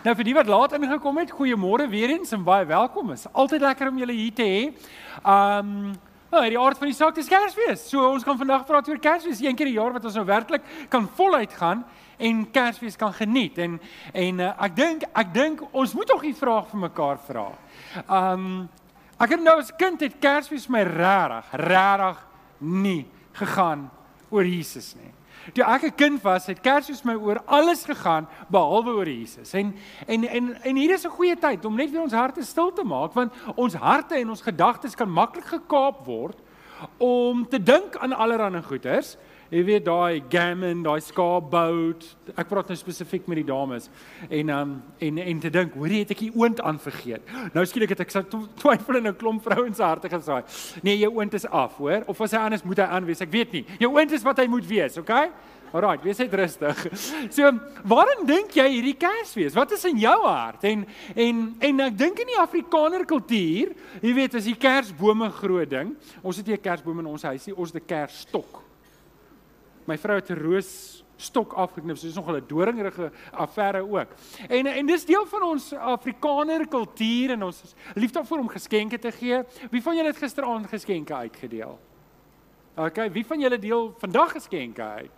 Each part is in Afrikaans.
Nou vir die wat laat ingekom het, goeiemôre weer eens en baie welkom. Is altyd lekker om julle hier te hê. Um Nou, die aard van die saak is Kersfees. So ons gaan vandag praat oor Kersfees, een keer die jaar wat ons nou werklik kan voluit gaan en Kersfees kan geniet. En en uh, ek dink ek dink ons moet tog 'n vraag vir mekaar vra. Um ek het nou as kind het Kersfees my regtig, regtig nie gegaan oor Jesus nie. Toe ek 'n kind was, het Kersfees my oor alles gegaan behalwe oor Jesus. En en en en hier is 'n goeie tyd om net weer ons harte stil te maak want ons harte en ons gedagtes kan maklik gekaap word om te dink aan allerlei goeders. Jy weet daai gammon, daai skaapbout. Ek praat nou spesifiek met die dames en um en en te dink, hoor jy het ek die oond aan vergeet. Nou skielik het ek so twyfel in 'n klomp vrouens se harte gesaai. Nee, jou oond is af, hoor. Of as hy anders moet hy aanwees. Ek weet nie. Jou oond is wat hy moet wees, okay? Alraai, wees net rustig. So, waarin dink jy hierdie Kersfees? Wat is in jou hart? En en en ek dink in die Afrikaner kultuur, jy weet, as die Kersbome groot ding. Ons het nie 'n Kersboom in ons huis nie, ons het 'n Kersstok. My vrou het 'n roos stok afgeknip. So dis nog 'n doringrige affære ook. En en dis deel van ons Afrikaner kultuur en ons lief daarvoor om geskenke te gee. Wie van julle het gisteraand geskenke uitgedeel? OK, wie van julle deel vandag geskenke uit?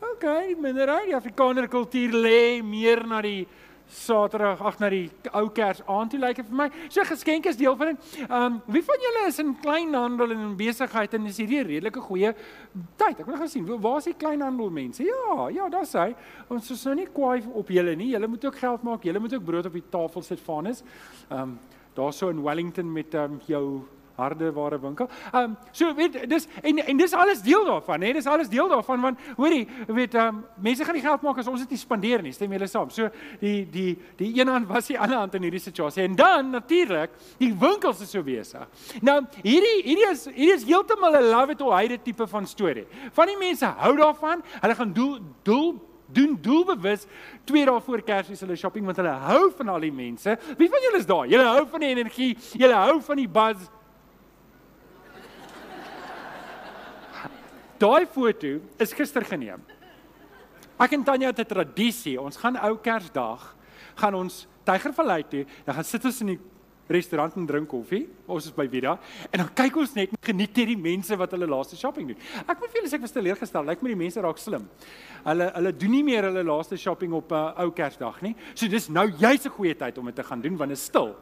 OK, minderheid die Afrikaner kultuur lê meer na die Saterdag ag na die ou Kers aand toe lyk dit vir my. So geskenke is deel van dit. Ehm um, wie van julle is in kleinhandel en in besigheid en is hierdie 'n redelike goeie tyd? Ek wil gaan sien. Waar is die kleinhandel mense? Ja, ja, daar's hy. Ons is nou nie kwaai op julle nie. Julle moet ook geld maak. Julle moet ook brood op die tafel sit van is. Ehm um, daarso in Wellington met ehm um, jou harde ware winkel. Ehm um, so weet dis en en dis alles deel daarvan, hè? Dis alles deel daarvan want hoorie, weet ehm um, mense gaan die geld maak as ons dit nie spandeer nie. Stem julle saam? So die die die een hand was die ander hand in hierdie situasie. En dan natuurlik, die winkels is so besig. Nou hierdie hierdie is hierdie is heeltemal 'n love it or hate it tipe van storie. Van die mense hou daarvan. Hulle gaan doel doel doen doelbewus twee dae voor Kersfees hulle shopping want hulle hou van al die mense. Wie van julle is daar? Julle hou van die energie, julle hou van die buzz. Daai foto is gister geneem. Ek en Tanya het 'n tradisie. Ons gaan ou Kersdag gaan ons Tygervallei toe. Dan gaan sit ons in die restaurant en drink koffie. Ons is by Vida en dan kyk ons net en geniet hierdie mense wat hulle laaste shopping doen. Ek moet vir julle sê ek was teleurgestel. Lyk my die mense raak slim. Hulle hulle doen nie meer hulle laaste shopping op 'n uh, ou Kersdag nie. So dis nou juist 'n goeie tyd om dit te gaan doen want dit is stil.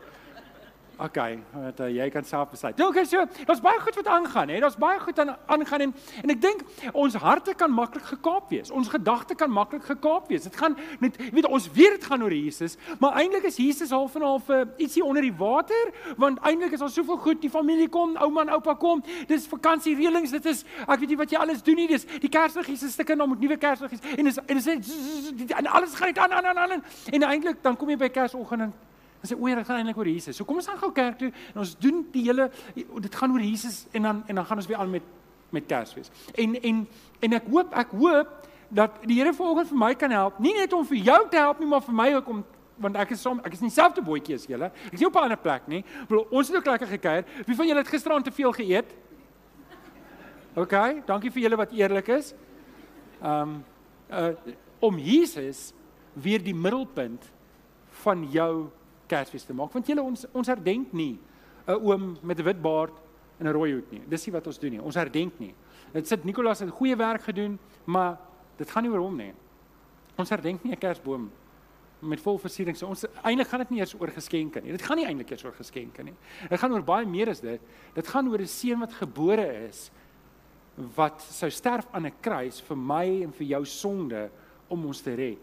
Okay, wat uh, jy kan self besluit. Ja, okay, so, daar's baie goed wat aangaan, hè. Daar's baie goed aan aangaan en en ek dink ons harte kan maklik gekaap wees. Ons gedagte kan maklik gekaap wees. Dit gaan net weet ons weet dit gaan oor Jesus, maar eintlik is Jesus half en half uh, ietsie onder die water, want eintlik is daar soveel goed, die familie kom, ouma en oupa kom. Dis vakansiereëlings, dit is ek weet nie wat jy alles doen nie. Dis die Kersliggies is stukke nou met nuwe Kersliggies en is en is en alles gaan net aan aan aan aan en eintlik dan kom jy by Kersoggend en Ons sê o, dit gaan eintlik oor Jesus. So kom ons gaan gou kerk toe en ons doen die hele dit gaan oor Jesus en dan en dan gaan ons weer aan met met Kersfees. En en en ek hoop ek hoop dat die Here vanoggend vir my kan help, nie net om vir jou te help nie, maar vir my ook om want ek is som ek is nie selfde bootjie as julle. Ek is nie op 'n ander plek nie. Bro, ons het ook lekker gekuier. Wie van julle het gisteraand te veel geëet? OK, dankie vir julle wat eerlik is. Um uh om Jesus weer die middelpunt van jou Kersfees te maak want julle ons ons herdenk nie 'n oom met 'n wit baard en 'n rooi hoed nie. Dis nie wat ons doen nie. Ons herdenk nie. Dit sit Nikolaas het goeie werk gedoen, maar dit gaan nie oor hom nie. Ons herdenk nie 'n Kersboom met vol versiering. So ons eintlik gaan dit nie eers oor geskenke nie. Dit gaan nie eintlik eers oor geskenke nie. Dit gaan oor baie meer as dit. Dit gaan oor 'n seun wat gebore is wat sou sterf aan 'n kruis vir my en vir jou sonde om ons te red.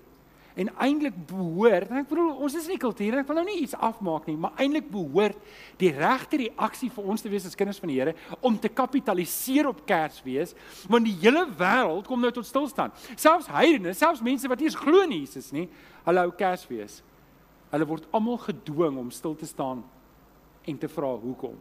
En eintlik behoort, ek bedoel ons is in die kultuur, ek wil nou nie iets afmaak nie, maar eintlik behoort die regte reaksie vir ons te wees as kinders van die Here om te kapitaliseer op Kersfees, want die hele wêreld kom nou tot stilstand. Selfs heidene, selfs mense wat nie eens glo in Jesus nie, hulle hou Kersfees. Hulle word almal gedwing om stil te staan en te vra hoekom.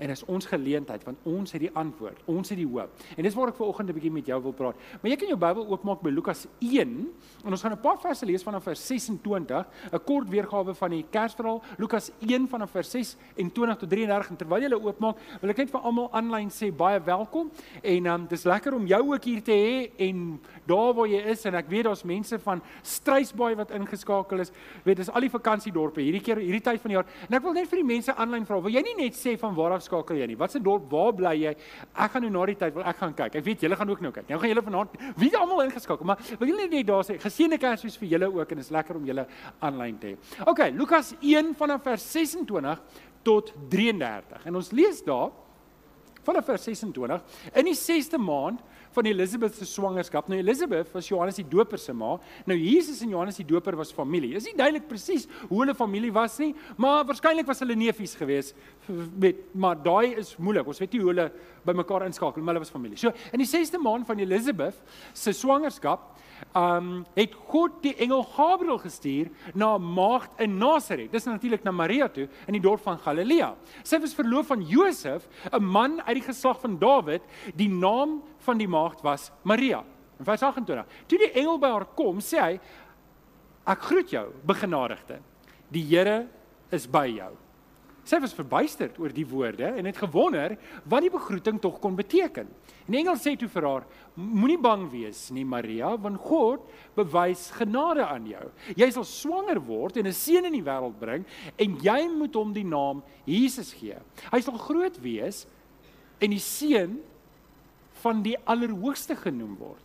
En is ons geleentheid want ons het die antwoord. Ons het die hoop. En dis waar ek vanoggend 'n bietjie met jou wil praat. Maar jy kan jou Bybel oopmaak by Lukas 1 en ons gaan 'n paar verse lees vanaf vers 26, 'n kort weergawe van die Kersverhaal, Lukas 1 vanaf vers 26 tot 33. En terwyl jy hulle oopmaak, wil ek net vir almal aanlyn sê baie welkom. En um, dis lekker om jou ook hier te hê en daar waar jy is en ek weet daar's mense van Struisbaai wat ingeskakel is. Weet, dis al die vakansiedorpe hierdie keer hierdie tyd van die jaar. En ek wil net vir die mense aanlyn vra, wil jy nie net sê van waar af skakel jy nie? Wat se dorp, waar bly jy? Ek gaan nou na die tyd wil ek gaan kyk. Ek weet julle gaan ook nou kyk. Nou gaan julle vanaand wie almal ingeskakel, maar wil julle net daar sê geseënde Kersfees vir julle ook en is lekker om julle aanlyn te hê. OK, Lukas 1 vanaf vers 26 tot 33. En ons lees daar vanaf vers 26 in die 6ste maand van Elisabeth se swangerskap. Nou Elisabeth was Johannes die Doper se ma. Nou Jesus en Johannes die Doper was familie. Is nie duidelik presies hoe hulle familie was nie, maar waarskynlik was hulle neefies geweest. Met maar daai is moeilik. Ons weet nie hoe hulle bymekaar inskakel, maar hulle was familie. So in die 6ste maand van Elisabeth se swangerskap um het God die engel Gabriël gestuur na 'n maagd in Nasaret. Dis natuurlik na Maria toe in die dorp van Galilea. Sy was verloof aan Josef, 'n man uit die geslag van Dawid. Die naam van die maagd was Maria. In vers 28. Toe die engel by haar kom, sê hy: "Ek groet jou, begenadigde. Die Here is by jou." Sy was verbuisterd oor die woorde en het gewonder wat die begroeting tog kon beteken. En die engel sê toe vir haar: Moenie bang wees nie, Maria, want God bewys genade aan jou. Jy sal swanger word en 'n seun in die wêreld bring en jy moet hom die naam Jesus gee. Hy sal groot wees en die seun van die Allerhoogste genoem word.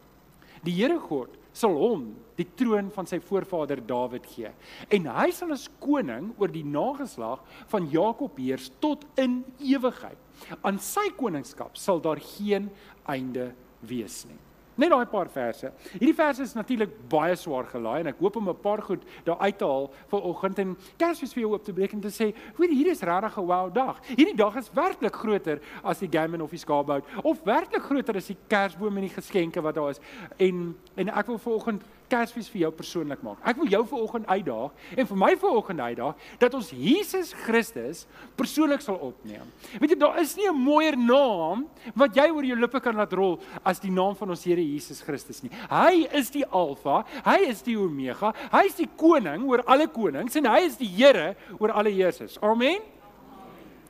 Die Here God sal hom die troon van sy voorvader Dawid gee en hy sal as koning oor die nageslag van Jakob heers tot in ewigheid. Aan sy koningskap sal daar geen einde wees nie. Net daai paar verse. Hierdie verse is natuurlik baie swaar gelaai en ek hoop om 'n paar goed daar uit te haal vir oggend en Kersfees vir jou op te breek en te sê, "Hoor, hier is regtig 'n wow dag. Hierdie dag is werklik groter as die Gammon of die Skaapbout of werklik groter as die Kersboom en die geskenke wat daar is." En en ek wil vir oggend Kersfees vir jou persoonlik maak. Ek wil jou vanoggend uitdaag en vir my vanoggend uitdaag dat ons Jesus Christus persoonlik sal opneem. Weet jy, daar is nie 'n mooier naam wat jy oor jou lippe kan laat rol as die naam van ons Here Jesus Christus nie. Hy is die Alfa, hy is die Omega, hy is die koning oor alle konings en hy is die Here oor alle heersers. Amen.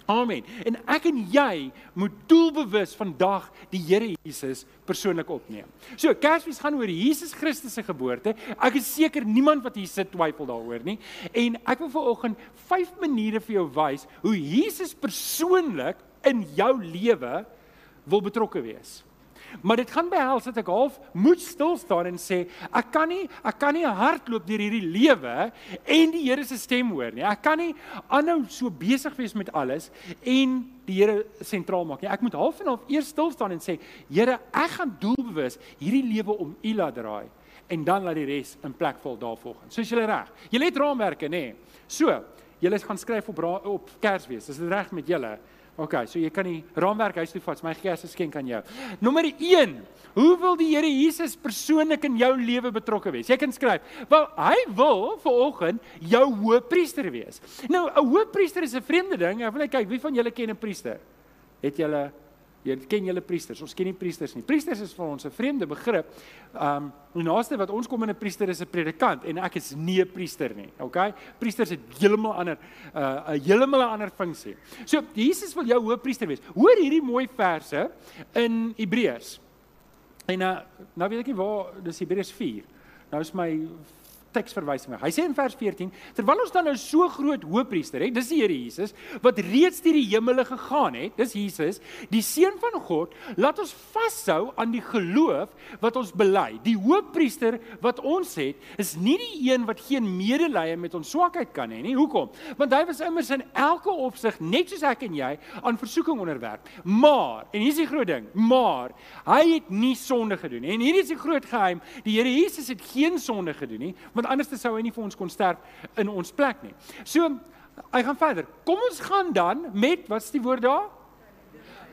Amen. En ek en jy moet doelbewus vandag die Here Jesus persoonlik opneem. So, Kersfees gaan oor Jesus Christus se geboorte. Ek is seker niemand wat hier sit twyfel daaroor nie. En ek wil vanoggend 5 maniere vir jou wys hoe Jesus persoonlik in jou lewe wil betrokke wees. Maar dit gaan behels dat ek half moet stil staan en sê ek kan nie ek kan nie hardloop deur hierdie lewe en die Here se stem hoor nie. Ek kan nie aanhou so besig wees met alles en die Here sentraal maak nie. Ek moet half en half eers stil staan en sê Here, ek gaan doelbewus hierdie lewe om U laat draai en dan laat die res in plek val daarvolgens. Soos julle reg. Julle het raamwerke nê. So, julle gaan skryf op op Kersfees. Is dit reg met julle? OK, so jy kan die raamwerk huis toe vat, my Kersgeskenk aan jou. Nommer 1. Hoe wil die Here Jesus persoonlik in jou lewe betrokke wees? Jy kan skryf. Wel, hy wil vir oggend jou hoëpriester wees. Nou, 'n hoëpriester is 'n vreemde ding. Ek wil net kyk wie van julle ken 'n priester? Het julle Jy ken julle priesters. Ons ken nie priesters nie. Priesters is vir ons 'n vreemde begrip. Um die naaste wat ons kom in 'n priester is 'n predikant en ek is nie 'n priester nie. Okay? Priesters het heeltemal ander uh 'n heeltemal 'n ander funksie. So Jesus wil jou hoëpriester wees. Hoor hierdie mooi verse in Hebreërs. En uh, nou weet ek nie waar dis Hebreërs 4. Nou is my teksverwysing. Hy sê in vers 14, terwyl ons dan nou so groot hoëpriester het, dis die Here Jesus wat reeds deur die hemele gegaan het, dis Jesus, die seun van God, laat ons vashou aan die geloof wat ons bely. Die hoëpriester wat ons het, is nie die een wat geen medelee met ons swakheid kan hê nie. Hoekom? Want hy was immers in elke opsig net soos ek en jy aan versoeking onderwerp. Maar, en hier is die groot ding, maar hy het nie sonde gedoen nie. En hier is die groot geheim, die Here Jesus het geen sonde gedoen nie, want want anders sou hy nie vir ons kon sterf in ons plek nie. So, hy gaan verder. Kom ons gaan dan met wat's die woord daar?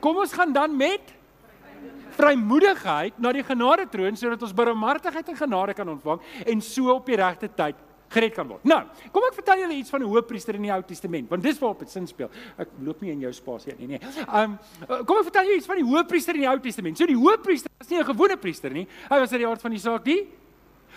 Kom ons gaan dan met vrymoedigheid na die genade troon sodat ons barmhartigheid en genade kan ontvang en so op die regte tyd gered kan word. Nou, kom ek vertel julle iets van 'n hoëpriester in die Ou Testament, want dis waarop dit sin speel. Ek loop nie in jou spasie nie, nee. Um kom ek vertel julle iets van die hoëpriester in die Ou Testament. So die hoëpriester was nie 'n gewone priester nie. Hy was uit die aard van die saak die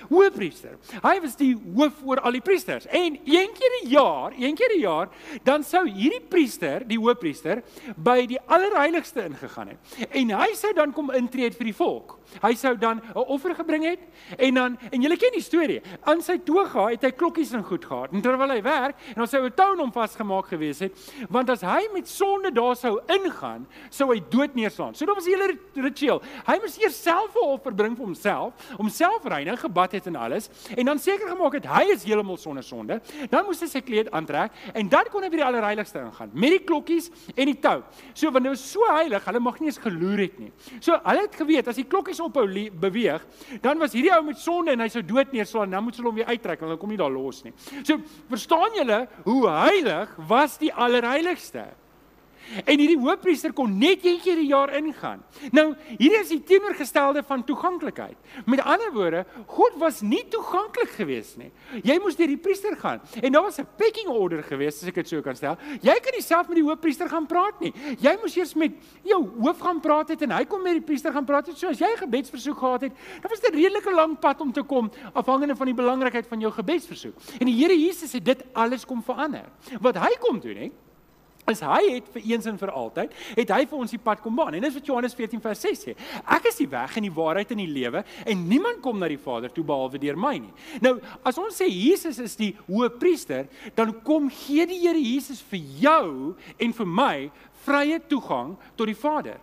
hoofpriester. Hy was die hoof oor al die priesters. En een keer 'n jaar, een keer 'n jaar, dan sou hierdie priester, die hoofpriester, by die allerheiligste ingegaan het. En hy sou dan kom intree vir die volk. Hy sou dan 'n offer gebring het en dan en julle ken die storie. Aan sy toga het hy klokkies en goed gehad. En terwyl hy werk, en dan sou 'n toon hom vasgemaak gewees het, want as hy met sonde daar sou ingaan, sou hy dood neerslaan. So dit was 'n hele ritueel. Hy moes eers self 'n offer bring vir homself, homself reinig, gebad het en alles, en dan seker gemaak het hy is heeltemal sonder sonde. Dan moes hy sy kleed aantrek en dan kon hy by die allerheiligste ingaan met die klokkies en die tou. So want dit was so heilig, hulle mag nie eens geloer het nie. So hulle het geweet as die klokkies ophou beweeg, dan was hierdie ou met sonde en hy sou dood neerslaan, dan moet hulle hom weer uittrek want hulle kom nie daar los nie. So verstaan julle hoe heilig was die allerheiligste? En hierdie hoofpriester kon net een keer 'n jaar ingaan. Nou, hier is die teenoorgestelde van toeganklikheid. Met ander woorde, God was nie toeganklik geweest nie. Jy moes deur die priester gaan. En daar was 'n pecking order geweest, as ek dit so kan stel. Jy kan nie self met die hoofpriester gaan praat nie. Jy moes eers met jou hoof gaan praat het en hy kom met die priester gaan praat het. So as jy 'n gebedsversoek gehad het, dan was dit 'n redelike lang pad om te kom afhangende van die belangrikheid van jou gebedsversoek. En die Here Jesus het dit alles kom verander. Wat hy kom doen, hè? Is hy het vir eens en vir altyd het hy vir ons die pad kom baan. En dis wat Johannes 14 vers 6 sê ek is die weg en die waarheid en die lewe en niemand kom na die Vader toe behalwe deur my nie. Nou as ons sê Jesus is die hoëpriester dan kom gee die Here Jesus vir jou en vir my vrye toegang tot die Vader.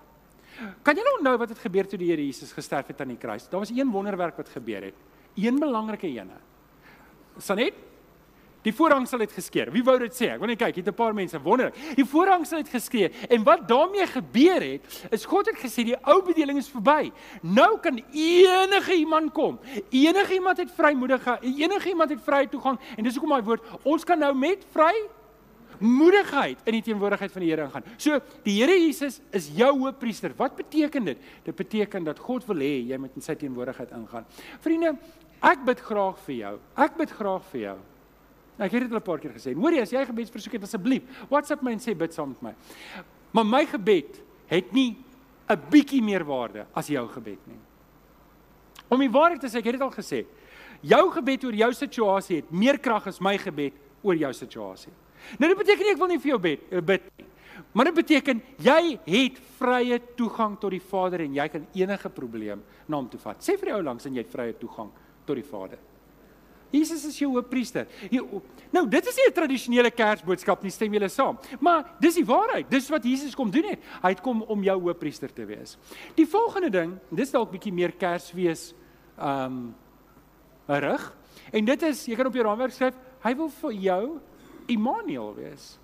Kan jy nou onthou wat het gebeur toe die Here Jesus gesterf het aan die kruis? Daar was een wonderwerk wat gebeur het. Een belangrike ene. Sanet Die voorhangsel het geskeur. Wie wou dit sê? Ek wil net kyk, hier het 'n paar mense wonder. Die voorhangsel het geskeur en wat daarmee gebeur het, is God het gesê die ou bedeling is verby. Nou kan enige iemand kom. Enige iemand het vrymoedige, enige iemand het vrye toegang en dis hoekom daai woord, ons kan nou met vry moedigheid in die teenwoordigheid van die Here ingaan. So die Here Jesus is jou hoëpriester. Wat beteken dit? Dit beteken dat God wil hê jy moet in sy teenwoordigheid ingaan. Vriende, ek bid graag vir jou. Ek bid graag vir jou. Nou, ek het dit al 'n paar keer gesê. Hoorie, as jy gebedsversoek het asseblief, WhatsApp my en sê bid saam met my. Maar my gebed het nie 'n bietjie meer waarde as jou gebed nie. Om die waarheid te sê, ek het dit al gesê. Jou gebed oor jou situasie het meer krag as my gebed oor jou situasie. Nou dit beteken nie ek wil nie vir jou bid eh, bid nie. Maar dit beteken jy het vrye toegang tot die Vader en jy kan enige probleem na hom toe vat. Sê vir die ou langs en jy het vrye toegang tot die Vader. Jesus is jou hoofpriester. Nou, dit is nie 'n tradisionele Kersboodskap nie, stem julle saam? Maar dis die waarheid. Dis wat Jesus kom doen het. Hy het kom om jou hoofpriester te wees. Die volgende ding, dis dalk bietjie meer Kersfees um rig. En dit is, jy kan op jou raamwerk skryf, hy wil vir jou Immanuel wees.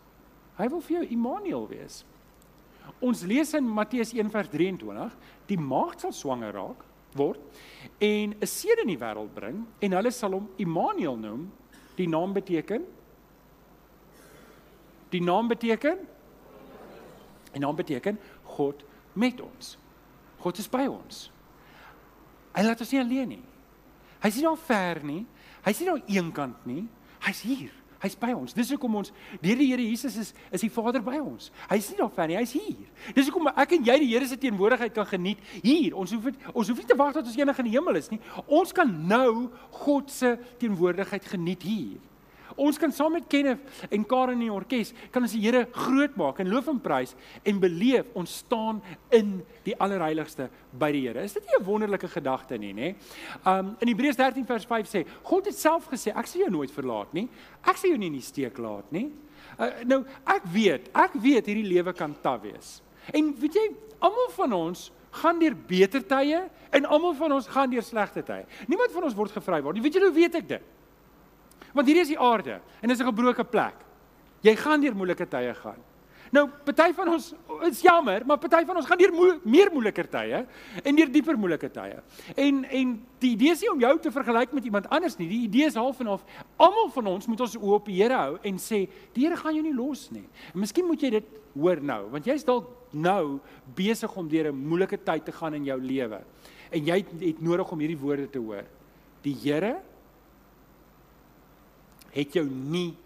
Hy wil vir jou Immanuel wees. Ons lees in Matteus 1:23, die maagd sal swanger raak word en 'n seun in die wêreld bring en hulle sal hom Immanuel noem. Die naam beteken Die naam beteken Die naam beteken God met ons. God is by ons. Hy laat ons nie alleen nie. Hy's nie daar ver nie. Hy's nie daar eenkant nie. Hy's hier. Hy's by ons. Dis hoekom ons deur die Here Jesus is is die Vader by ons. Hy's nie daar ver nie, hy's hier. Dis hoekom ek en jy die Here se teenwoordigheid kan geniet hier. Ons hoef het, ons hoef nie te wag tot ons eendag in die hemel is nie. Ons kan nou God se teenwoordigheid geniet hier. Ons kan saam met Kenneth en Karen in die orkes kan ons die Here groot maak en loof en prys en beleef ons staan in die allerheiligste by die Here. Is dit nie 'n wonderlike gedagte nie, nê? Um in Hebreërs 13 vers 5 sê, God het self gesê, ek sal jou nooit verlaat nie. Ek sal jou nie in die steek laat nie. Uh, nou, ek weet, ek weet hierdie lewe kan taaf wees. En weet jy, almal van ons gaan deur beter tye en almal van ons gaan deur slegte tye. Niemand van ons word gevry word. Weet jy hoe weet ek dit? Want hierdie is die aarde en dit is 'n gebroke plek. Jy gaan deur moeilike tye gaan. Nou, party van ons is jammer, maar party van ons gaan deur moe, meer moeiliker tye en deur dieper moeilike tye. En en die idee is nie om jou te vergelyk met iemand anders nie. Die idee is half en half. Almal van ons moet ons oë op die Here hou en sê, "Die Here gaan jou nie los nie." En miskien moet jy dit hoor nou, want jy's dalk nou besig om deur 'n moeilike tyd te gaan in jou lewe. En jy het, het nodig om hierdie woorde te hoor. Die Here het jou nie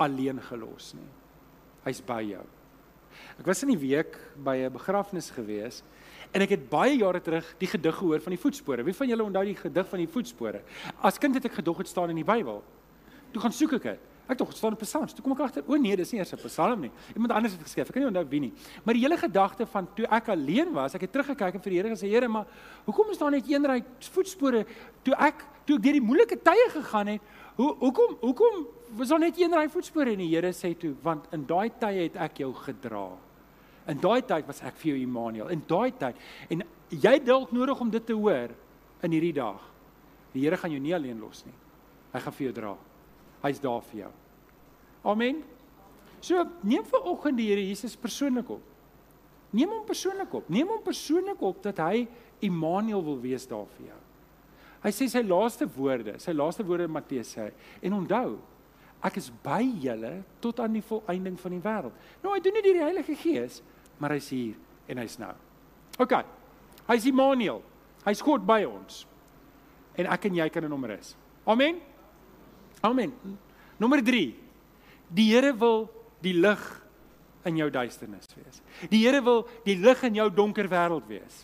alleen gelos nie. Hy's by jou. Ek was in die week by 'n begrafnis gewees en ek het baie jare terug die gedig gehoor van die voetspore. Wie van julle onthou die gedig van die voetspore? As kind het ek gedog dit staan in die Bybel. Toe gaan soek ek dit. Ek dink dit staan in Psalms. Toe kom ek agter, o nee, dis nie eers 'n Psalm nie. Iemand anders het geskryf. Ek kan nie onthou wie nie. Maar die hele gedagte van toe ek alleen was, ek het teruggekyk en vir die Here gesê, Here, maar hoekom is daar net een ry voetspore toe ek toe ek deur die moeilike tye gegaan het? Hoe hoekom hoekom was daar net een ry voetspore en die Here sê toe want in daai tye het ek jou gedra. In daai tyd was ek vir jou Immanuel. In daai tyd en jy dalk nodig om dit te hoor in hierdie dag. Die Here gaan jou nie alleen los nie. Hy gaan vir jou dra. Hy's daar vir jou. Amen. So neem vir oggend die Here Jesus persoonlik op. Neem hom persoonlik op. Neem hom persoonlik op dat hy Immanuel wil wees daar vir jou. Hy sê sy laaste woorde, sy laaste woorde in Matteus sê en onthou, ek is by julle tot aan die volëinding van die wêreld. Nou hy doen dit deur die Heilige Gees, maar hy's hier en hy's nou. OK. Hy's Immanuel. Hy's God by ons. En ek en jy kan in hom rus. Amen. Amen. Nommer 3. Die Here wil die lig in jou duisternis wees. Die Here wil die lig in jou donker wêreld wees.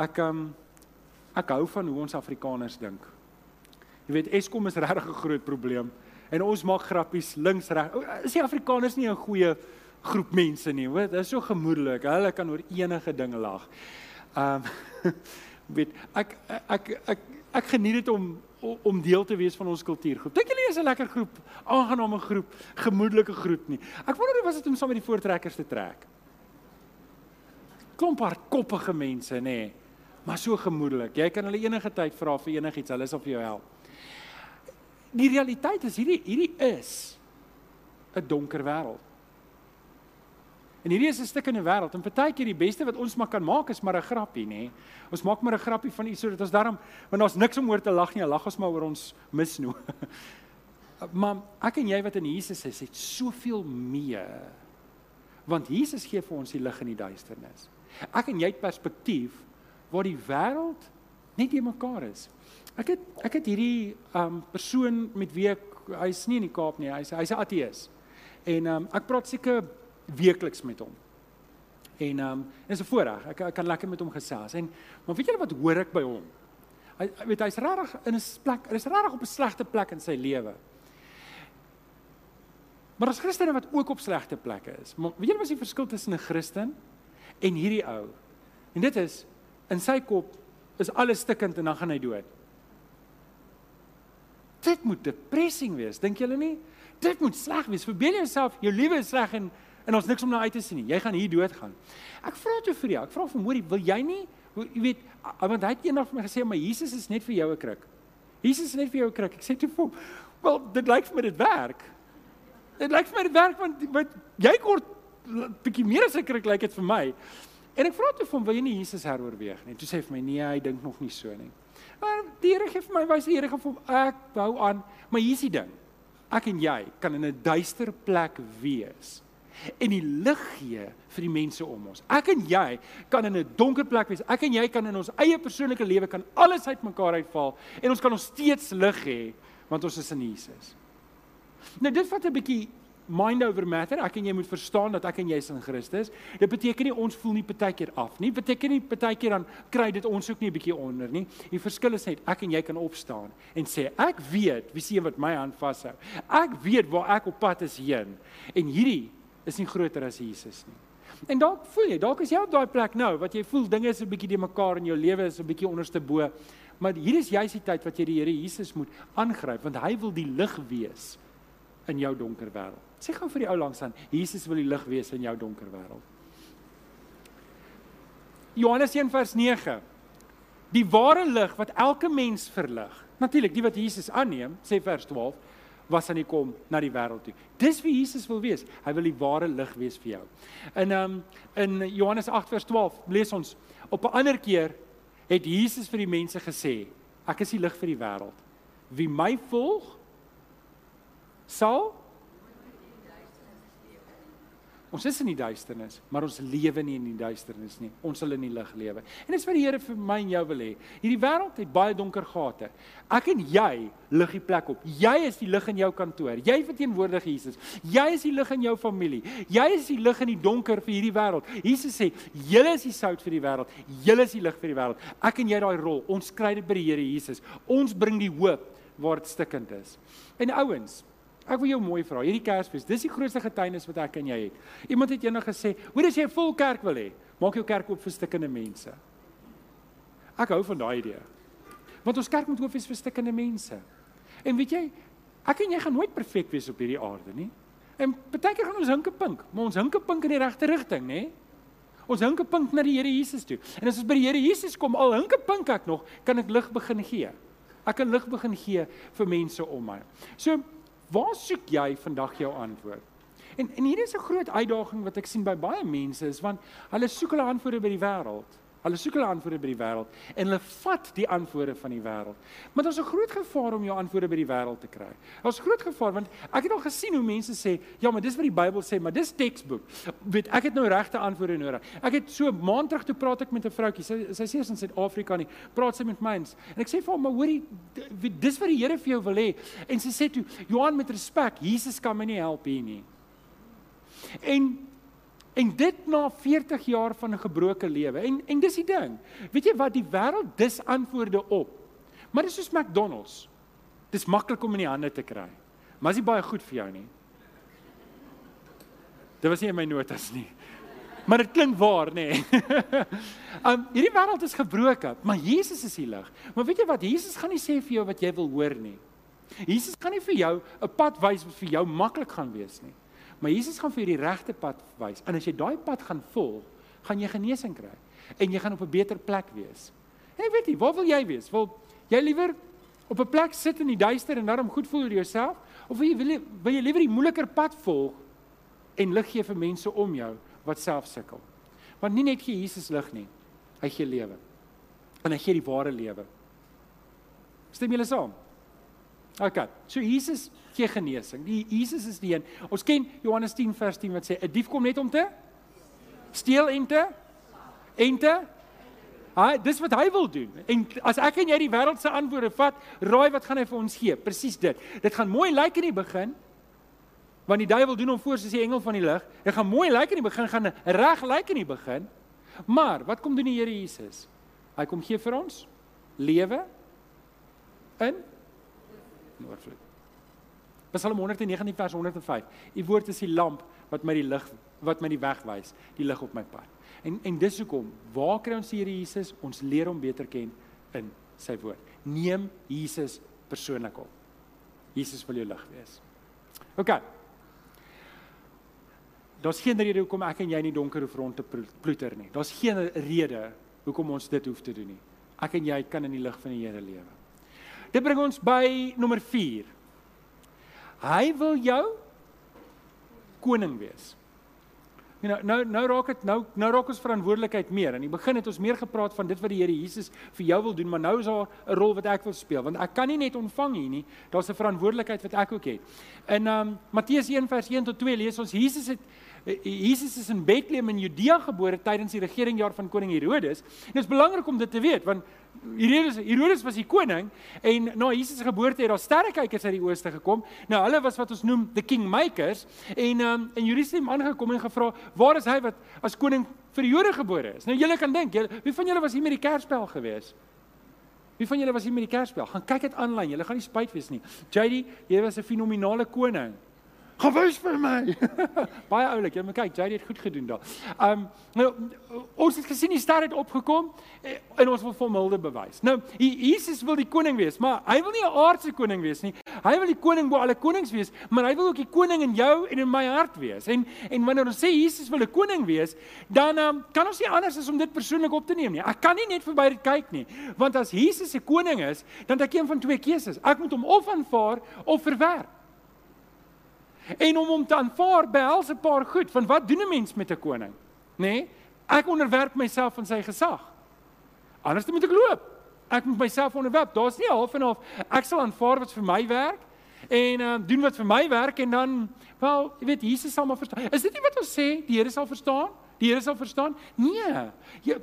Ek um ek hou van hoe ons Afrikaners dink. Jy weet Eskom is regtig 'n groot probleem en ons maak grappies links reg. Is die Afrikaners nie 'n goeie groep mense nie, hoor? Dit is so gemoedelik. Hulle kan oor enige ding lag. Um weet ek ek ek ek geniet dit om om deel te wees van ons kultuurgroep. Dink julle is 'n lekker groep, aangename groep, gemoedelike groep nie. Ek wonder hoe was dit om saam met die voortrekkers te trek? Klomp hardkoppige mense, nê, nee, maar so gemoedelik. Jy kan hulle enige tyd vra vir enigiets, hulle sal vir jou help die realiteit is hierdie hierdie is 'n donker wêreld. En hierdie is 'n stuk in 'n wêreld en partykeer die beste wat ons maar kan maak is maar 'n grappie, nê. Ons maak maar 'n grappie van iets sodat ons daarom want daar's niks om oor te lag nie, lag ons maar oor ons misnoe. maar ek en jy wat in Jesus is, het soveel meer. Want Jesus gee vir ons die lig in die duisternis. Ek en jy het perspektief waar die wêreld net nie mekaar is. Ek het ek het hierdie um persoon met wie ek hy's nie in die Kaap nie. Hy's hy's 'n ateës. En um ek praat seker weekliks met hom. En um is 'n voorreg. Ek ek kan lekker met hom gesels. En maar weet julle wat hoor ek by hom? Hy weet hy's regtig in 'n plek, hy's regtig op 'n slegte plek in sy lewe. Maar as Christene wat ook op slegte plekke is. Maar weet julle wat is die verskil tussen 'n Christen en hierdie ou? En dit is in sy kop is alles stikkend en dan gaan hy dood. Dit moet depressing wees, dink julle nie? Dit moet sleg wees. Verbeel jouself, jou lewe is sleg en en ons niks om na uit te sien nie. Jy gaan hier doodgaan. Ek vra toe vir jou, ek vra vir Morie, wil jy nie, jy weet, want hy het eendag vir my gesê, maar Jesus is net vir jou 'n kruk. Jesus is net vir jou 'n kruk. Ek sê toe vir hom, "Wel, dit lyk vir my dit werk." Dit lyk vir my dit werk want wat jy kort bietjie meer as 'n kruk lyk dit vir my. En ek vra toe vir hom, "Wil jy nie Jesus heroorweeg nie?" Toe sê hy vir my, "Nee, hy dink nog nie so nie." Maar die Here gee vir my wys, die Here gee vir ek hou aan, maar hier's die ding. Ek en jy kan in 'n duister plek wees en die lig gee vir die mense om ons. Ek en jy kan in 'n donker plek wees. Ek en jy kan in ons eie persoonlike lewe kan alles uitmekaar uitval en ons kan nog steeds lig hê want ons is in Jesus. Nou dit vat 'n bietjie mind over matter. Ek en jy moet verstaan dat ek en jy is in Christus. Dit beteken nie ons voel nie partykeer af nie. Beteken nie partykeer dan kry dit ons ook nie 'n bietjie onder nie. Die verskil is net ek en jy kan opstaan en sê ek weet wie sien wat my hand vashou. Ek weet waar ek op pad is heen. En hierdie is nie groter as Jesus nie. En dalk voel jy, dalk is jy op daai plek nou wat jy voel dinge is 'n bietjie de mekaar en jou lewe is 'n bietjie onderste bo. Maar hier is juist die tyd wat jy die Here Jesus moet aangryp want hy wil die lig wees in jou donker wêreld. Sê gou vir die ou langs aan, Jesus wil die lig wees in jou donker wêreld. Johannes 1 vers 9. Die ware lig wat elke mens verlig. Natuurlik, die wat Jesus aanneem, sê vers 12, was aan die kom na die wêreld toe. Dis wie Jesus wil wees. Hy wil die ware lig wees vir jou. In um in Johannes 8 vers 12 lees ons op 'n ander keer het Jesus vir die mense gesê, ek is die lig vir die wêreld. Wie my volg, sal Ons is in die duisternis, maar ons lewe nie in die duisternis nie. Ons sal in die lig lewe. En dis wat die Here vir my en jou wil hê. Hierdie wêreld het baie donker gate. Ek en jy lig die plek op. Jy is die lig in jou kantoor. Jy verteenwoordig Jesus. Jy is die lig in jou familie. Jy is die lig in die donker vir hierdie wêreld. Jesus sê, "Julle is die sout vir die wêreld. Julle is die lig vir die wêreld." Ek en jy daai rol. Ons kry dit by die Here Jesus. Ons bring die hoop waar dit stikkend is. En ouens, Ek wil jou mooi vra, hierdie Kersfees, dis die grootste getuienis wat ek en jy het. Iemand het eendag gesê, "Hoe as jy 'n vol kerk wil hê, maak jou kerk oop vir stikkende mense." Ek hou van daai idee. Want ons kerk moet oop wees vir stikkende mense. En weet jy, ek en jy gaan nooit perfek wees op hierdie aarde nie. En baie keer gaan ons hinke pink, maar ons hinke pink in die regte rigting, nê? Ons hinke pink na die Here Jesus toe. En as ons by die Here Jesus kom, al hinke pink ek nog, kan ek lig begin gee. Ek kan lig begin gee vir mense om my. So Waar soek jy vandag jou antwoord? En en hier is 'n groot uitdaging wat ek sien by baie mense is want hulle soek hulle antwoorde by die wêreld. Hulle soek hulle antwoorde by die wêreld en hulle vat die antwoorde van die wêreld. Maar daar's 'n groot gevaar om jou antwoorde by die wêreld te kry. Daar's groot gevaar want ek het al gesien hoe mense sê, "Ja, maar dis wat die Bybel sê, maar dis teksboek." Weet, ek het nou regte antwoorde nodig. Ek het so maand terug toe praat ek met 'n vroutjie. Sy sy sê is in Suid-Afrika nie. Praat sy met my eens. En ek sê vir haar, "Maar hoorie, dis wat die Here vir jou wil hê." En sy sê toe, "Johan, met respek, Jesus kan my nie help hier nie." En En dit na 40 jaar van 'n gebroke lewe. En en dis die ding. Weet jy wat die wêreld dis antwoorde op. Maar dis soos McDonald's. Dis maklik om in die hande te kry. Maar is nie baie goed vir jou nie. Dit was nie in my notas nie. Maar dit klink waar, nê. Nee. um hierdie wêreld is gebroke, maar Jesus is die lig. Maar weet jy wat? Jesus gaan nie sê vir jou wat jy wil hoor nie. Jesus gaan nie vir jou 'n pad wys wat vir jou maklik gaan wees nie. Maar Jesus gaan vir jou die regte pad wys. En as jy daai pad gaan volg, gaan jy genesing kry en jy gaan op 'n beter plek wees. En ek weet nie, waar wil jy wees? Wil jy liewer op 'n plek sit in die duister en daarom goed voel oor jouself of wil jy wil jy, wil jy liewer die moeiliker pad volg en lig gee vir mense om jou wat self sukkel? Want nie net gee Jesus lig nie, hy gee lewe. En hy gee die ware lewe. Stem julle saam? OK. So Jesus gee genesing. Die Jesus is die een. Ons ken Johannes 10 vers 10 wat sê 'n dief kom net om te steel en te en te Hy dis wat hy wil doen. En as ek en jy die wêreld se antwoorde vat, raai wat gaan hy vir ons gee? Presies dit. Dit gaan mooi lyk in die begin. Want die duiwel doen hom voor soos die engel van die lig. Dit gaan mooi lyk in die begin, gaan reg lyk in die begin. Maar wat kom doen die Here Jesus? Hy kom gee vir ons lewe in oorvloed. Psalm 119 vers 105. U woord is die lamp wat my die lig wat my die weg wys, die lig op my pad. En en dis hoekom, waar kry ons Here Jesus? Ons leer hom beter ken in sy woord. Neem Jesus persoonlik op. Jesus wil jou lig wees. OK. Daar's geen rede hoekom ek en jy in die donker hoef rond te ploeter nie. Daar's geen rede hoekom ons dit hoef te doen nie. Ek en jy kan in die lig van die Here lewe. Dit bring ons by nommer Hy wil jou koning wees. Nou nou nou raak dit nou nou raak ons verantwoordelikheid meer. In die begin het ons meer gepraat van dit wat die Here Jesus vir jou wil doen, maar nou is daar 'n rol wat ek wil speel want ek kan nie net ontvang hier nie. Daar's 'n verantwoordelikheid wat ek ook het. In um Matteus 1 vers 1 tot 2 lees ons Jesus het Jesus is in Bethlehem in Judea gebore tydens die regeringjaar van koning Herodes. En dit is belangrik om dit te weet want Herodes Herodes was die koning en na Jesus se geboorte het daar sterrekykers uit die ooste gekom. Nou hulle was wat ons noem the kingmakers en um, in Jerusalem aangekom en gevra, "Waar is hy wat as koning vir die Jode gebore is?" Nou julle kan dink, wie van julle was hier met die kerspel gewees? Wie van julle was hier met die kerspel? Gaan kyk dit aanlyn. Julle gaan nie spyt wees nie. JD, jy was 'n fenominale koning. Gewys vir my. Baie oulik. Jy moet kyk, Jady het goed gedoen daar. Um nou ons het gesien die ster het opgekom eh, en ons wil vir Milde bewys. Nou Jesus wil die koning wees, maar hy wil nie 'n aardse koning wees nie. Hy wil die koning bo alle konings wees, maar hy wil ook die koning in jou en in my hart wees. En en wanneer ons sê Jesus wil 'n koning wees, dan um, kan ons nie anders as om dit persoonlik op te neem nie. Ek kan nie net verby dit kyk nie, want as Jesus 'n koning is, dan het ek een van twee keuses. Ek moet hom of aanvaar of verwerp. En om hom te aanvaar behels 'n paar goed van wat doen 'n mens met 'n koning? Nê? Nee? Ek onderwerp myself aan sy gesag. Anders moet ek loop. Ek moet myself onderwerp. Daar's nie half en half ek sal aanvaar wat vir my werk en uh, doen wat vir my werk en dan wel, jy weet Jesus sal maar verstaan. Is dit nie wat ons sê die Here sal verstaan? Die Here sal verstaan? Nee. Jy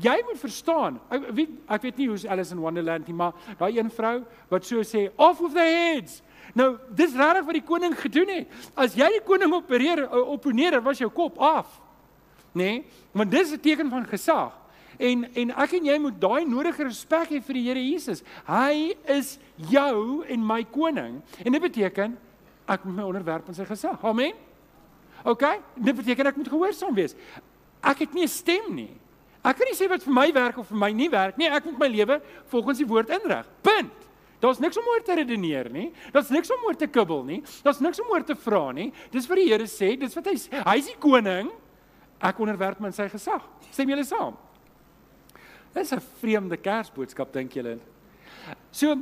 jy moet verstaan. Ek weet ek weet nie hoe's Alice in Wonderland nie, maar daai een vrou wat so sê off of the heads. Nou, dis regtig wat die koning gedoen het. As jy die koning opereer opponeer, was jou kop af. Nê? Nee? Want dis 'n teken van gesag. En en ek en jy moet daai nodige respek hê vir die Here Jesus. Hy is jou en my koning. En dit beteken ek moet my onderwerp aan sy gesag. Amen. OK? Dit beteken ek moet gehoorsaam wees. Ek het nie 'n stem nie. Ek kan nie sê wat vir my werk of vir my nie werk nie. Ek moet my lewe volgens die woord inrig. Punt. Daar's niks om oor te redeneer nie. Daar's niks om oor te kibbel nie. Daar's niks om oor te vra nie. Dis wat die Here sê, dis wat hy sê. Hy's die koning. Ek onderwerp my aan sy gesag. Stem julle saam? Dis 'n vreemde Kersboodskap dink julle. So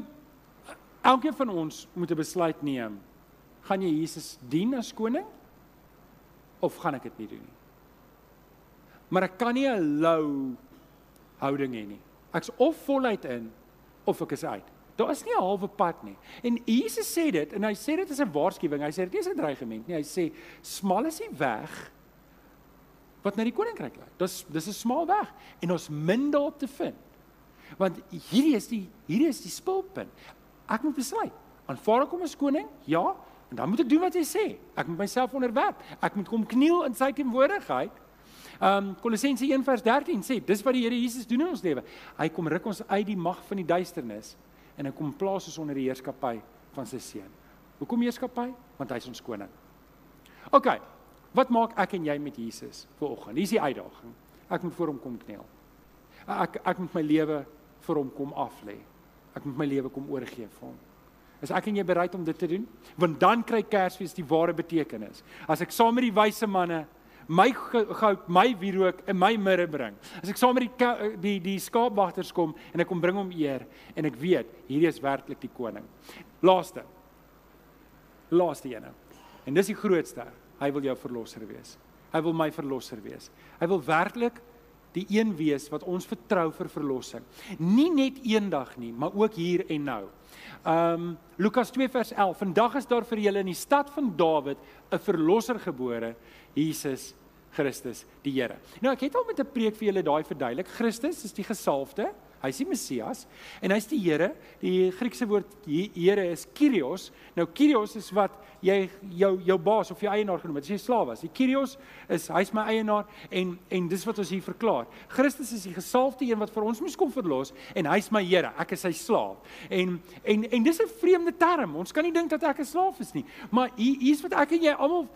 elkeen van ons moet 'n besluit neem. Gaan jy Jesus dien as koning of gaan ek dit nie doen nie? Maar ek kan nie 'n lou houding hê nie. Ek's of voluit in of ek is uit. Daar is nie 'n halwe pad nie. En Jesus sê dit en hy sê dit is 'n waarskuwing. Hy sê dit nie is 'n dreigement nie. Hy sê smal is die weg wat na die koninkryk lei. Dis dis 'n smal weg en ons min daarop te vind. Want hierdie is die hierdie is die spulpunt. Ek moet besluit. Aanvaar ek hom as koning? Ja, en dan moet ek doen wat hy sê. Ek moet myself onderwerp. Ek moet kom kniel in sy teenwoordigheid. Um Kolossense 1:13 sê dis wat die Here Jesus doen in ons lewe. Hy kom ruk ons uit die mag van die duisternis en hy kom plaas ons onder die heerskappy van sy seun. Hoekom heerskappy? Want hy is ons koning. OK. Wat maak ek en jy met Jesus vanoggend? Hier is die uitdaging. Ek moet voor hom kom kniel. Ek ek moet my lewe vir hom kom aflê. Ek moet my lewe kom oorgee vir hom. Is ek en jy bereid om dit te doen? Want dan kry Kersfees die ware betekenis. As ek saam met die wyse manne my goud, my wierook en my mirre bring. As ek saam met die die die skaapwagters kom en ek kom bring hom eer en ek weet hierdie is werklik die koning. Laaste. Laaste ene. En dis die grootste. Hy wil jou verlosser wees. Hy wil my verlosser wees. Hy wil werklik die een wees wat ons vertrou vir verlossing. Nie net eendag nie, maar ook hier en nou. Um Lukas 2 vers 11. Vandag is daar vir julle in die stad van Dawid 'n verlosser gebore Jesus Christus die Here. Nou ek het al met 'n preek vir julle daai verduidelik. Christus is die gesalfde, hy's die Messias en hy's die Here. Die Griekse woord Here is Kyrios. Nou Kyrios is wat jy jou jou baas of jou eienaar genoem het. As jy slaaf was, die Kyrios is hy's my eienaar en en dis wat ons hier verklaar. Christus is die gesalfde een wat vir ons moes kom verlos en hy's my Here. Ek is sy slaaf. En en en dis 'n vreemde term. Ons kan nie dink dat ek 'n slaaf is nie. Maar hier hier's wat ek en jy almal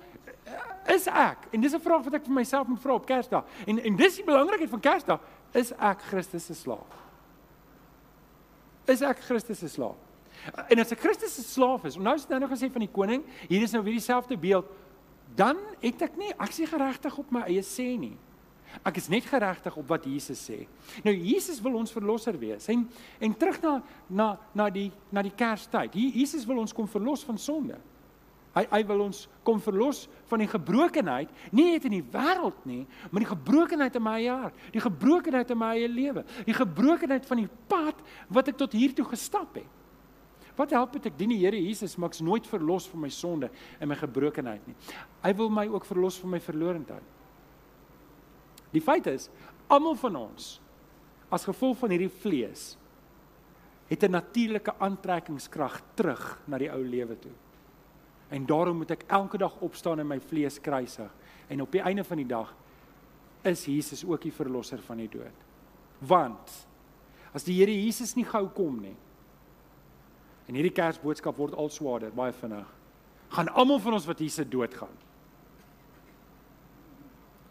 is ek? En dis 'n vraag wat ek vir myself moet vra op Kersdag. En en dis die belangrikheid van Kersdag, is ek Christus se slaaf? Is ek Christus se slaaf? En as ek Christus se slaaf is, nou is dit nou gesê van die koning, hier is nou weer dieselfde beeld, dan het ek nie ek sê geregtig op my eie sê nie. Ek is net geregtig op wat Jesus sê. Nou Jesus wil ons verlosser wees. En en terug na na na die na die Kerstyd. Jesus wil ons kom verlos van sonde. Hy hy wil ons kom verlos van die gebrokenheid, nie net in die wêreld nie, maar die gebrokenheid in my hart, die gebrokenheid in my eie lewe, die gebrokenheid van die pad wat ek tot hier toe gestap het. Wat help dit ek dien die Here Jesus, maar ek's nooit verlos van my sonde en my gebrokenheid nie. Hy wil my ook verlos van my verlorendheid. Die feit is, almal van ons as gevolg van hierdie vlees het 'n natuurlike aantrekkingskrag terug na die ou lewe toe. En daarom moet ek elke dag opstaan en my vlees kruisig. En op die einde van die dag is Jesus ook die verlosser van die dood. Want as die Here Jesus nie gou kom nie. En hierdie Kersboodskap word al swaarder, baie vinnig. Gaan almal van ons wat hier se dood gaan.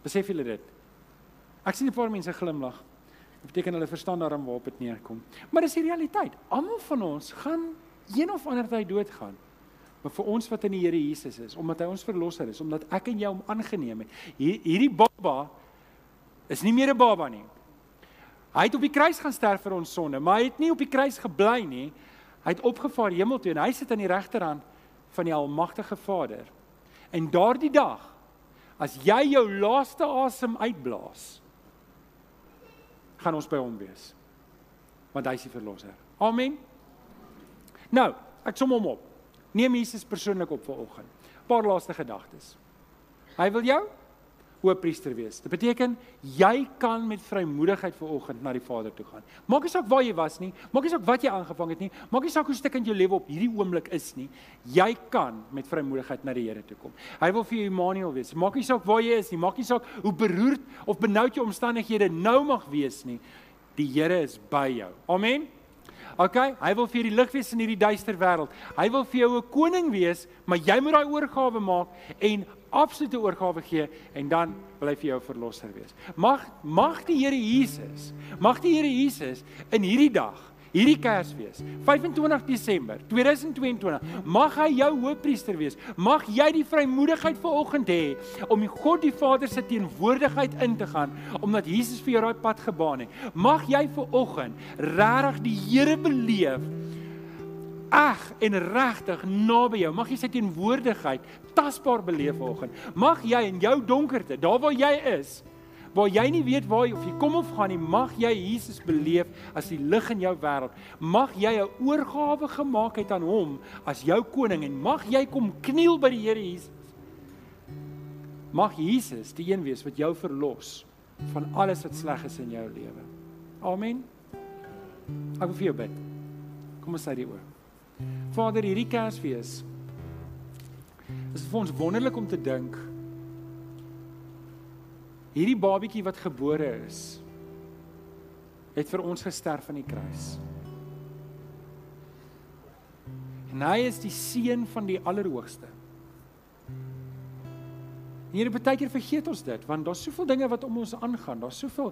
Besef julle dit? Ek sien 'n paar mense glimlag. Dit beteken hulle verstaan daarom waarop dit neerkom. Maar dis die realiteit. Almal van ons gaan een of ander tyd doodgaan. Maar vir ons wat in die Here Jesus is, omdat hy ons verlosser is, omdat ek en jy hom aangeneem het. Hier, hierdie baba is nie meer 'n baba nie. Hy het op die kruis gaan sterf vir ons sonde, maar hy het nie op die kruis gebly nie. Hy het opgevaar hemel toe en hy sit aan die regterhand van die almagtige Vader. En daardie dag as jy jou laaste asem uitblaas, gaan ons by hom wees. Want hy is die verlosser. Amen. Nou, ek som hom op. Neem Jesus persoonlik op vir oggend. Paar laaste gedagtes. Hy wil jou hoofpriester wees. Dit beteken jy kan met vrymoedigheid ver oggend na die Vader toe gaan. Maak nie saak waar jy was nie, maak nie saak wat jy aangevang het nie, maak nie saak hoe stuk in jou lewe op hierdie oomblik is nie. Jy kan met vrymoedigheid na die Here toe kom. Hy wil vir jou Immanuel wees. Maak nie saak waar jy is nie, maak nie saak hoe beroerd of benoud jou omstandighede nou mag wees nie. Die Here is by jou. Amen. OK, hy wil vir die lig wees in hierdie duister wêreld. Hy wil vir jou 'n koning wees, maar jy moet daai oorgawe maak en absolute oorgawe gee en dan wil hy vir jou verlosser wees. Mag mag die Here Jesus, mag die Here Jesus in hierdie dag Hierdie Kersfees, 25 Desember 2022, mag hy jou hoofpriester wees. Mag jy die vrymoedigheid vanoggend hê om die God die Vader se teenwoordigheid in te gaan omdat Jesus vir jou daai pad gebaan het. Mag jy vanoggend regtig die Here beleef ag en regtig naby jou. Mag jy sy teenwoordigheid tasbaar beleef vanoggend. Mag jy in jou donkerte, daar waar jy is, waar jy nie weet waar jy of jy kom of gaan nie, mag jy Jesus beleef as die lig in jou wêreld. Mag jy 'n oorgawe gemaak het aan hom as jou koning en mag jy kom kniel by die Here Jesus. Mag Jesus die een wees wat jou verlos van alles wat sleg is in jou lewe. Amen. Ek wil vir jou bid. Kom ons sê die oor. Vader, hierdie Kersfees is vir ons wonderlik om te dink hierdie babietjie wat gebore is het vir ons gesterf aan die kruis. En hy is die seun van die Allerhoogste. Hierdie baie keer vergeet ons dit want daar's soveel dinge wat om ons aangaan. Daar's soveel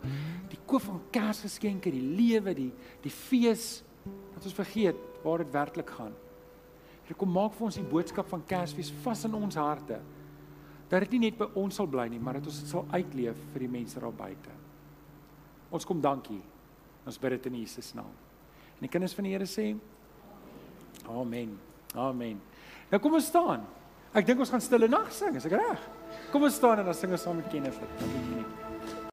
die koop van Kersgeskenke, die lewe, die die fees dat ons vergeet waar dit werklik gaan. Here kom maak vir ons die boodskap van Kersfees vas in ons harte dat dit nie net by ons sal bly nie, maar dat ons dit sal uitleef vir die mense daar buite. Ons kom dankie. Ons bid dit in Jesus naam. En die kinders van die Here sê Amen. Amen. Nou kom ons staan. Ek dink ons gaan stille nag sing, is ek reg? Kom ons staan en dan sing ons saam met Kenneth. Dankie.